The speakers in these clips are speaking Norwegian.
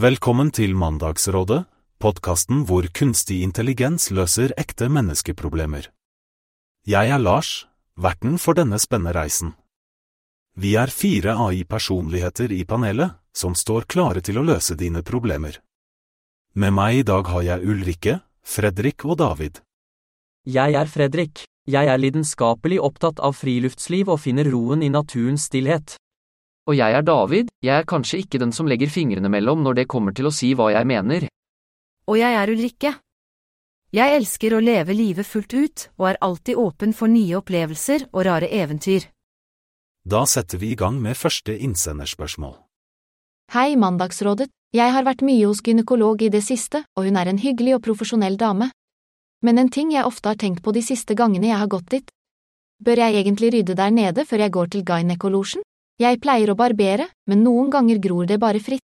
Velkommen til Mandagsrådet, podkasten hvor kunstig intelligens løser ekte menneskeproblemer. Jeg er Lars, verten for denne spennende reisen. Vi er fire AI-personligheter i panelet, som står klare til å løse dine problemer. Med meg i dag har jeg Ulrikke, Fredrik og David. Jeg er Fredrik. Jeg er lidenskapelig opptatt av friluftsliv og finner roen i naturens stillhet. Og jeg er David, jeg er kanskje ikke den som legger fingrene mellom når det kommer til å si hva jeg mener. Og jeg er Ulrikke. Jeg elsker å leve livet fullt ut og er alltid åpen for nye opplevelser og rare eventyr. Da setter vi i gang med første innsenderspørsmål. Hei, Mandagsrådet. Jeg har vært mye hos gynekolog i det siste, og hun er en hyggelig og profesjonell dame. Men en ting jeg ofte har tenkt på de siste gangene jeg har gått dit. Bør jeg egentlig rydde der nede før jeg går til gynekolosjen? Jeg pleier å barbere, men noen ganger gror det bare fritt.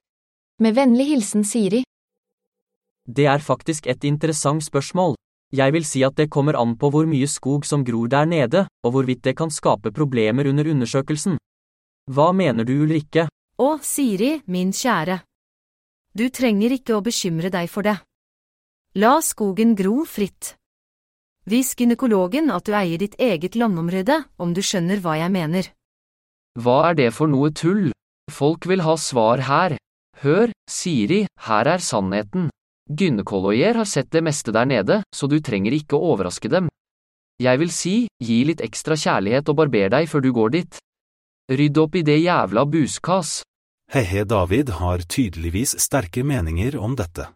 Med vennlig hilsen Siri. Det er faktisk et interessant spørsmål. Jeg vil si at det kommer an på hvor mye skog som gror der nede, og hvorvidt det kan skape problemer under undersøkelsen. Hva mener du, Ulrikke? Å, Siri, min kjære. Du trenger ikke å bekymre deg for det. La skogen gro fritt. Vis gynekologen at du eier ditt eget landområde, om du skjønner hva jeg mener. Hva er det for noe tull? Folk vil ha svar her. Hør, Siri, her er sannheten. Gynekologer har sett det meste der nede, så du trenger ikke å overraske dem. Jeg vil si, gi litt ekstra kjærlighet og barber deg før du går dit. Rydd opp i det jævla buskas. He-he, David har tydeligvis sterke meninger om dette.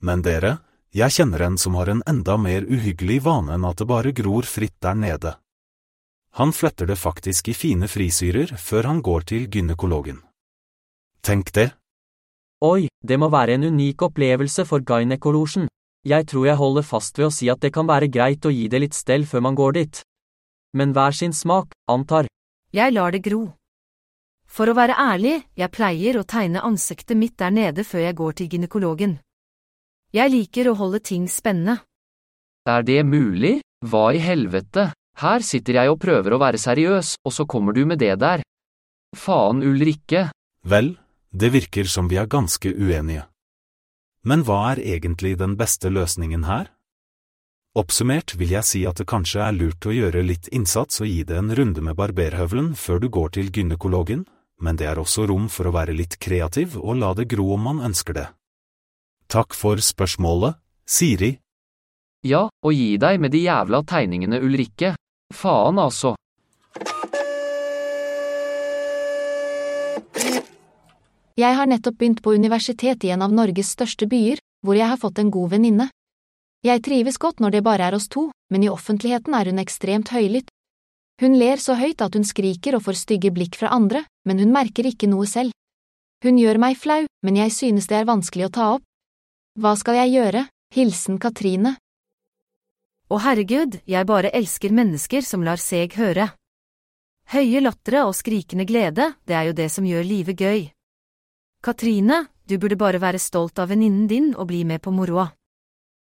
Men dere, jeg kjenner en som har en enda mer uhyggelig vane enn at det bare gror fritt der nede. Han fletter det faktisk i fine frisyrer før han går til gynekologen. Tenk det. Oi, det må være en unik opplevelse for gynekolosjen. Jeg tror jeg holder fast ved å si at det kan være greit å gi det litt stell før man går dit. Men hver sin smak, antar. Jeg lar det gro. For å være ærlig, jeg pleier å tegne ansiktet mitt der nede før jeg går til gynekologen. Jeg liker å holde ting spennende. Er det mulig? Hva i helvete? Her sitter jeg og prøver å være seriøs, og så kommer du med det der. Faen, Ulrikke. Vel, det virker som vi er ganske uenige. Men hva er egentlig den beste løsningen her? Oppsummert vil jeg si at det kanskje er lurt å gjøre litt innsats og gi det en runde med barberhøvelen før du går til gynekologen, men det er også rom for å være litt kreativ og la det gro om man ønsker det. Takk for spørsmålet, Siri. Ja, og gi deg med de jævla tegningene, Ulrikke. Faen, altså. Jeg har nettopp begynt på universitet i en av Norges største byer, hvor jeg har fått en god venninne. Jeg trives godt når det bare er oss to, men i offentligheten er hun ekstremt høylytt. Hun ler så høyt at hun skriker og får stygge blikk fra andre, men hun merker ikke noe selv. Hun gjør meg flau, men jeg synes det er vanskelig å ta opp. Hva skal jeg gjøre? Hilsen Katrine. Å herregud, jeg bare elsker mennesker som lar seg høre. Høye lattere og skrikende glede, det er jo det som gjør livet gøy. Katrine, du burde bare være stolt av venninnen din og bli med på moroa.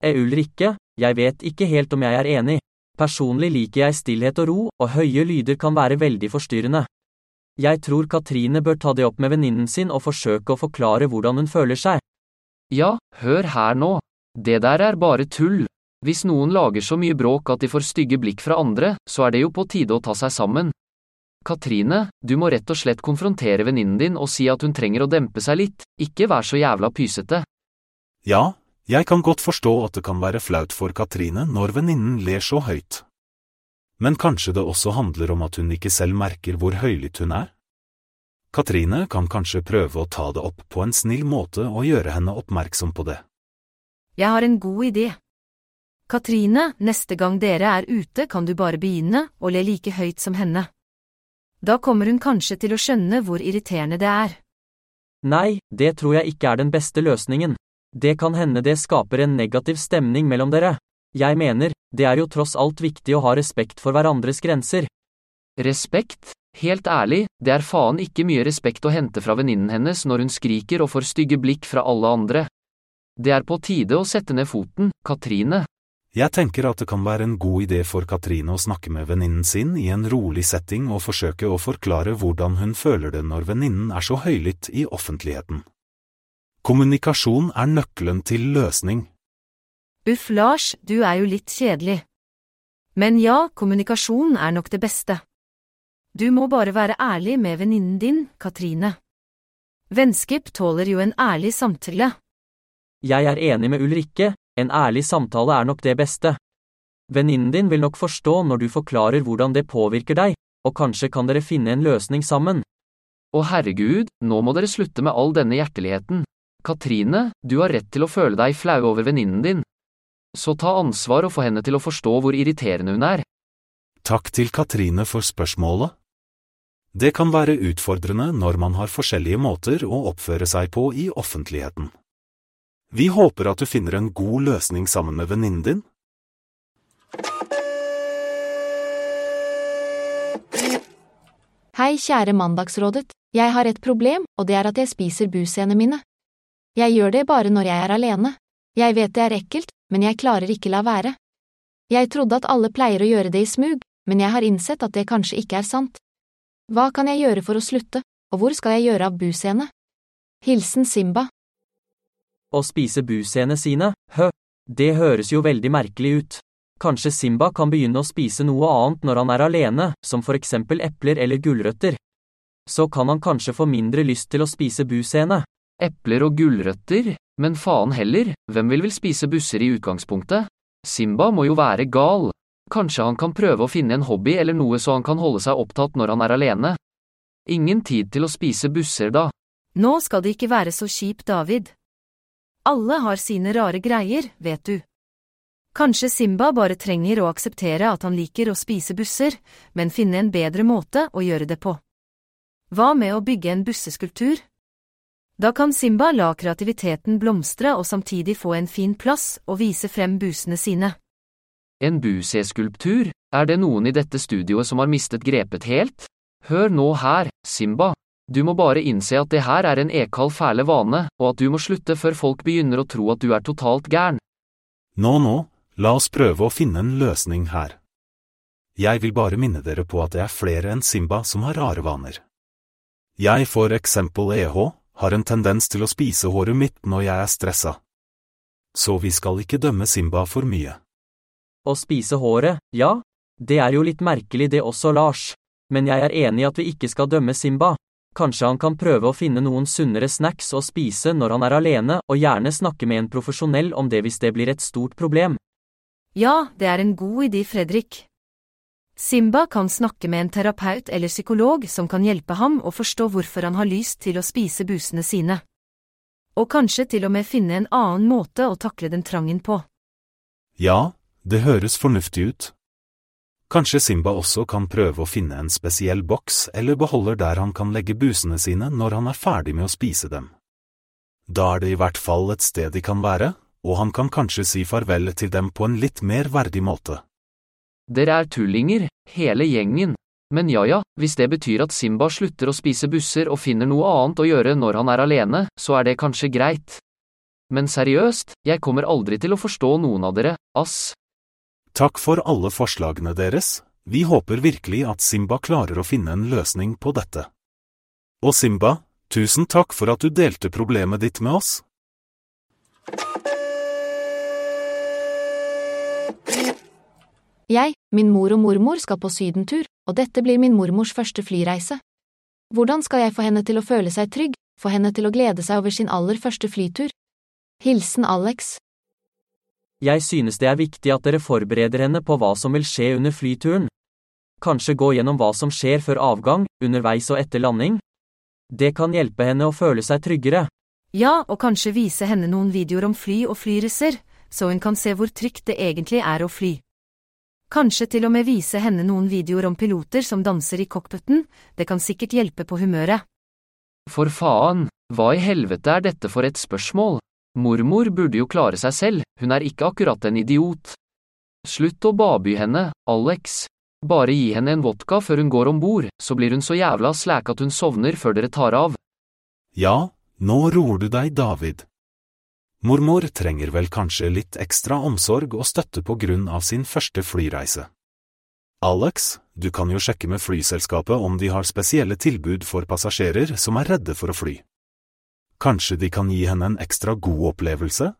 Eh, Ulrikke, jeg vet ikke helt om jeg er enig. Personlig liker jeg stillhet og ro, og høye lyder kan være veldig forstyrrende. Jeg tror Katrine bør ta det opp med venninnen sin og forsøke å forklare hvordan hun føler seg. Ja, hør her nå. Det der er bare tull. Hvis noen lager så mye bråk at de får stygge blikk fra andre, så er det jo på tide å ta seg sammen. Katrine, du må rett og slett konfrontere venninnen din og si at hun trenger å dempe seg litt, ikke vær så jævla pysete. Ja, jeg kan godt forstå at det kan være flaut for Katrine når venninnen ler så høyt. Men kanskje det også handler om at hun ikke selv merker hvor høylytt hun er? Katrine kan kanskje prøve å ta det opp på en snill måte og gjøre henne oppmerksom på det. Jeg har en god idé. Katrine, neste gang dere er ute kan du bare begynne å le like høyt som henne. Da kommer hun kanskje til å skjønne hvor irriterende det er. Nei, det tror jeg ikke er den beste løsningen. Det kan hende det skaper en negativ stemning mellom dere. Jeg mener, det er jo tross alt viktig å ha respekt for hverandres grenser. Respekt? Helt ærlig, det er faen ikke mye respekt å hente fra venninnen hennes når hun skriker og får stygge blikk fra alle andre. Det er på tide å sette ned foten, Katrine. Jeg tenker at det kan være en god idé for Katrine å snakke med venninnen sin i en rolig setting og forsøke å forklare hvordan hun føler det når venninnen er så høylytt i offentligheten. Kommunikasjon er nøkkelen til løsning. Uff, Lars, du er jo litt kjedelig. Men ja, kommunikasjon er nok det beste. Du må bare være ærlig med venninnen din, Katrine. Vennskap tåler jo en ærlig samtale. Jeg er enig med Ulrikke, en ærlig samtale er nok det beste. Venninnen din vil nok forstå når du forklarer hvordan det påvirker deg, og kanskje kan dere finne en løsning sammen. Å herregud, nå må dere slutte med all denne hjerteligheten. Katrine, du har rett til å føle deg flau over venninnen din. Så ta ansvar og få henne til å forstå hvor irriterende hun er. Takk til Katrine for spørsmålet. Det kan være utfordrende når man har forskjellige måter å oppføre seg på i offentligheten. Vi håper at du finner en god løsning sammen med venninnen din. Hei, kjære Mandagsrådet, jeg har et problem, og det er at jeg spiser busene mine. Jeg gjør det bare når jeg er alene. Jeg vet det er ekkelt, men jeg klarer ikke la være. Jeg trodde at alle pleier å gjøre det i smug, men jeg har innsett at det kanskje ikke er sant. Hva kan jeg gjøre for å slutte, og hvor skal jeg gjøre av busene? Hilsen Simba. Å spise buseene sine, hø, det høres jo veldig merkelig ut. Kanskje Simba kan begynne å spise noe annet når han er alene, som for eksempel epler eller gulrøtter. Så kan han kanskje få mindre lyst til å spise buseene. Epler og gulrøtter, men faen heller, hvem vil vel spise busser i utgangspunktet? Simba må jo være gal. Kanskje han kan prøve å finne en hobby eller noe så han kan holde seg opptatt når han er alene. Ingen tid til å spise busser da. Nå skal det ikke være så kjipt, David. Alle har sine rare greier, vet du. Kanskje Simba bare trenger å akseptere at han liker å spise busser, men finne en bedre måte å gjøre det på. Hva med å bygge en busseskulptur? Da kan Simba la kreativiteten blomstre og samtidig få en fin plass og vise frem busene sine. En buseskulptur, er det noen i dette studioet som har mistet grepet helt? Hør nå her, Simba. Du må bare innse at det her er en ekal fæle vane, og at du må slutte før folk begynner å tro at du er totalt gæren. Nå, nå, la oss prøve å finne en løsning her. Jeg vil bare minne dere på at det er flere enn Simba som har rare vaner. Jeg, for eksempel EH, har en tendens til å spise håret mitt når jeg er stressa. Så vi skal ikke dømme Simba for mye. Å spise håret, ja, det er jo litt merkelig det også, Lars. Men jeg er enig i at vi ikke skal dømme Simba. Kanskje han kan prøve å finne noen sunnere snacks å spise når han er alene, og gjerne snakke med en profesjonell om det hvis det blir et stort problem. Ja, det er en god idé, Fredrik. Simba kan snakke med en terapeut eller psykolog som kan hjelpe ham å forstå hvorfor han har lyst til å spise busene sine. Og kanskje til og med finne en annen måte å takle den trangen på. Ja, det høres fornuftig ut. Kanskje Simba også kan prøve å finne en spesiell boks eller beholder der han kan legge busene sine når han er ferdig med å spise dem. Da er det i hvert fall et sted de kan være, og han kan kanskje si farvel til dem på en litt mer verdig måte. Dere er tullinger, hele gjengen. Men ja ja, hvis det betyr at Simba slutter å spise busser og finner noe annet å gjøre når han er alene, så er det kanskje greit. Men seriøst, jeg kommer aldri til å forstå noen av dere, ass. Takk for alle forslagene deres, vi håper virkelig at Simba klarer å finne en løsning på dette. Og Simba, tusen takk for at du delte problemet ditt med oss. Jeg, min mor og mormor skal på sydentur, og dette blir min mormors første flyreise. Hvordan skal jeg få henne til å føle seg trygg, få henne til å glede seg over sin aller første flytur? Hilsen Alex. Jeg synes det er viktig at dere forbereder henne på hva som vil skje under flyturen. Kanskje gå gjennom hva som skjer før avgang, underveis og etter landing? Det kan hjelpe henne å føle seg tryggere. Ja, og kanskje vise henne noen videoer om fly og flyreiser, så hun kan se hvor trygt det egentlig er å fly. Kanskje til og med vise henne noen videoer om piloter som danser i cockpiten, det kan sikkert hjelpe på humøret. For faen, hva i helvete er dette for et spørsmål? Mormor burde jo klare seg selv, hun er ikke akkurat en idiot. Slutt å baby henne, Alex. Bare gi henne en vodka før hun går om bord, så blir hun så jævla slæk at hun sovner før dere tar av. Ja, nå roer du deg, David. Mormor trenger vel kanskje litt ekstra omsorg og støtte på grunn av sin første flyreise. Alex, du kan jo sjekke med flyselskapet om de har spesielle tilbud for passasjerer som er redde for å fly. Kanskje de kan gi henne en ekstra god opplevelse?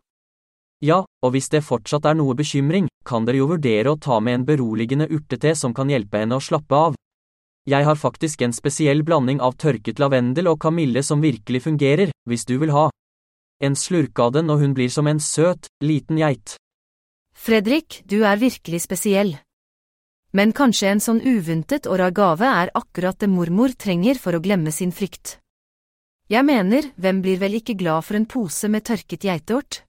Ja, og hvis det fortsatt er noe bekymring, kan dere jo vurdere å ta med en beroligende urtete som kan hjelpe henne å slappe av. Jeg har faktisk en spesiell blanding av tørket lavendel og kamille som virkelig fungerer, hvis du vil ha. En slurk av den og hun blir som en søt, liten geit. Fredrik, du er virkelig spesiell. Men kanskje en sånn uventet og rar gave er akkurat det mormor trenger for å glemme sin frykt. Jeg mener, hvem blir vel ikke glad for en pose med tørket geitort?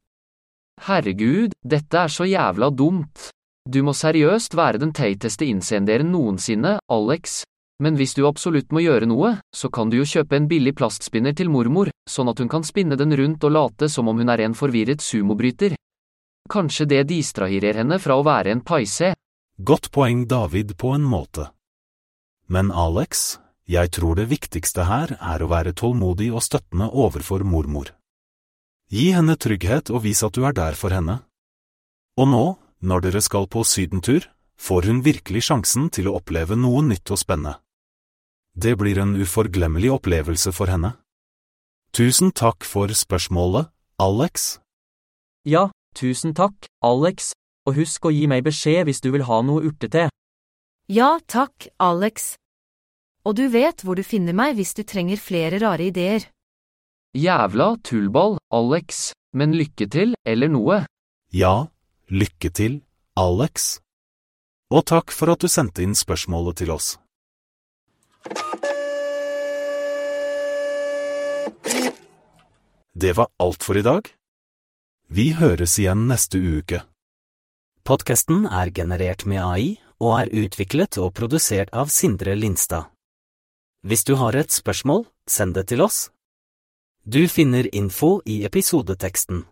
Herregud, dette er så jævla dumt. Du må seriøst være den teiteste innsenderen noensinne, Alex. Men hvis du absolutt må gjøre noe, så kan du jo kjøpe en billig plastspinner til mormor, sånn at hun kan spinne den rundt og late som om hun er en forvirret sumobryter. Kanskje det distraherer henne fra å være en paise. Godt poeng, David, på en måte. Men Alex, jeg tror det viktigste her er å være tålmodig og støttende overfor mormor. Gi henne trygghet og vis at du er der for henne. Og nå, når dere skal på sydentur, får hun virkelig sjansen til å oppleve noe nytt og spennende. Det blir en uforglemmelig opplevelse for henne. Tusen takk for spørsmålet, Alex. Ja, tusen takk, Alex, og husk å gi meg beskjed hvis du vil ha noe urtete. Ja, takk, Alex. Og du vet hvor du finner meg hvis du trenger flere rare ideer. Jævla tullball, Alex, men lykke til, eller noe. Ja, lykke til, Alex. Og takk for at du sendte inn spørsmålet til oss. Det var alt for i dag. Vi høres igjen neste uke. Podkasten er generert med AI og er utviklet og produsert av Sindre Lindstad. Hvis du har et spørsmål, send det til oss. Du finner info i episodeteksten.